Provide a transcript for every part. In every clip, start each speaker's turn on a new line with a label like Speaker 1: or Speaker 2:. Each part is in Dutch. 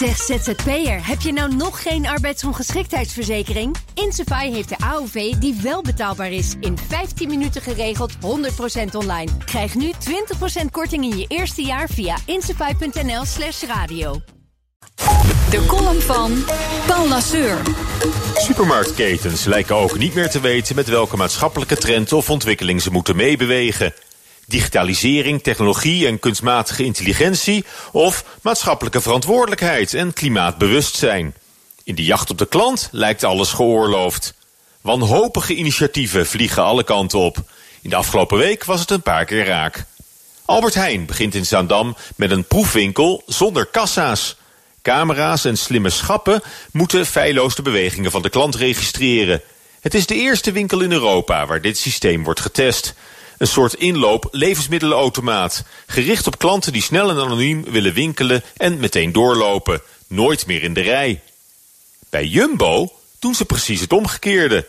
Speaker 1: Zeg ZZP'er, heb je nou nog geen arbeidsongeschiktheidsverzekering? Insafai heeft de AOV die wel betaalbaar is. In 15 minuten geregeld, 100% online. Krijg nu 20% korting in je eerste jaar via insafai.nl slash radio.
Speaker 2: De column van Paul Lasseur.
Speaker 3: Supermarktketens lijken ook niet meer te weten met welke maatschappelijke trend of ontwikkeling ze moeten meebewegen. Digitalisering, technologie en kunstmatige intelligentie of maatschappelijke verantwoordelijkheid en klimaatbewustzijn. In de jacht op de klant lijkt alles geoorloofd. Wanhopige initiatieven vliegen alle kanten op. In de afgelopen week was het een paar keer raak. Albert Heijn begint in Zaandam met een proefwinkel zonder kassa's. Camera's en slimme schappen moeten feilloos de bewegingen van de klant registreren. Het is de eerste winkel in Europa waar dit systeem wordt getest. Een soort inloop levensmiddelenautomaat. Gericht op klanten die snel en anoniem willen winkelen en meteen doorlopen. Nooit meer in de rij. Bij Jumbo doen ze precies het omgekeerde.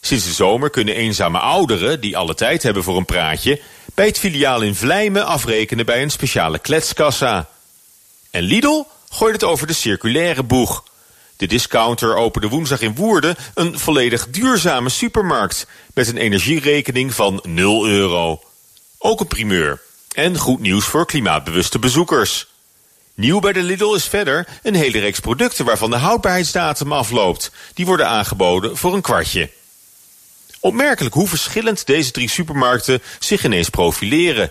Speaker 3: Sinds de zomer kunnen eenzame ouderen, die alle tijd hebben voor een praatje... bij het filiaal in Vlijmen afrekenen bij een speciale kletskassa. En Lidl gooit het over de circulaire boeg. De discounter opende woensdag in Woerden een volledig duurzame supermarkt... met een energierekening van 0 euro. Ook een primeur. En goed nieuws voor klimaatbewuste bezoekers. Nieuw bij de Lidl is verder een hele reeks producten... waarvan de houdbaarheidsdatum afloopt. Die worden aangeboden voor een kwartje. Opmerkelijk hoe verschillend deze drie supermarkten zich ineens profileren.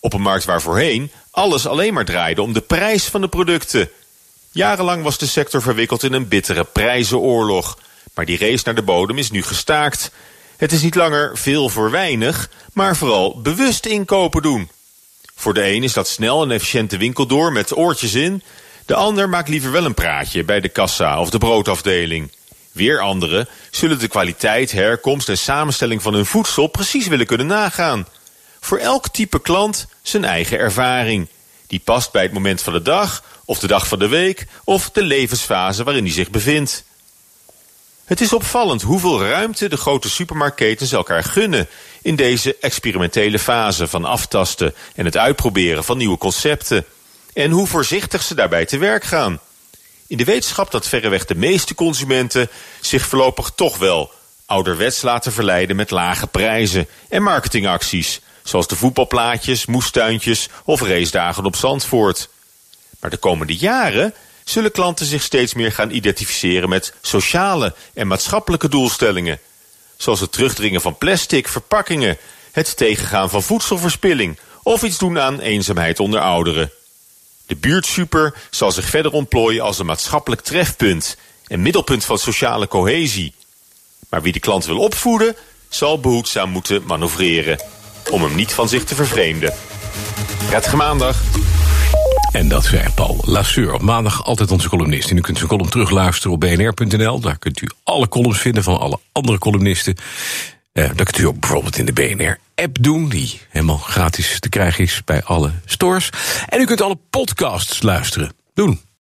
Speaker 3: Op een markt waar voorheen alles alleen maar draaide om de prijs van de producten... Jarenlang was de sector verwikkeld in een bittere prijzenoorlog. Maar die race naar de bodem is nu gestaakt. Het is niet langer veel voor weinig, maar vooral bewust inkopen doen. Voor de een is dat snel en efficiënt de winkel door met oortjes in. De ander maakt liever wel een praatje bij de kassa of de broodafdeling. Weer anderen zullen de kwaliteit, herkomst en samenstelling van hun voedsel precies willen kunnen nagaan. Voor elk type klant zijn eigen ervaring. Die past bij het moment van de dag of de dag van de week, of de levensfase waarin hij zich bevindt. Het is opvallend hoeveel ruimte de grote supermarktketens elkaar gunnen in deze experimentele fase van aftasten en het uitproberen van nieuwe concepten. En hoe voorzichtig ze daarbij te werk gaan. In de wetenschap dat verreweg de meeste consumenten zich voorlopig toch wel ouderwets laten verleiden met lage prijzen en marketingacties, zoals de voetbalplaatjes, moestuintjes of racedagen op Zandvoort. Maar de komende jaren zullen klanten zich steeds meer gaan identificeren met sociale en maatschappelijke doelstellingen. Zoals het terugdringen van plastic, verpakkingen, het tegengaan van voedselverspilling of iets doen aan eenzaamheid onder ouderen. De buurtsuper zal zich verder ontplooien als een maatschappelijk trefpunt en middelpunt van sociale cohesie. Maar wie de klant wil opvoeden, zal behoedzaam moeten manoeuvreren om hem niet van zich te vervreemden. Prettige maandag.
Speaker 4: En dat zei Paul Lasseur. Op maandag altijd onze columnist. En u kunt zijn column terugluisteren op bnr.nl. Daar kunt u alle columns vinden van alle andere columnisten. Uh, dat kunt u ook bijvoorbeeld in de BNR-app doen... die helemaal gratis te krijgen is bij alle stores. En u kunt alle podcasts luisteren. Doen.